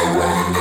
Bye.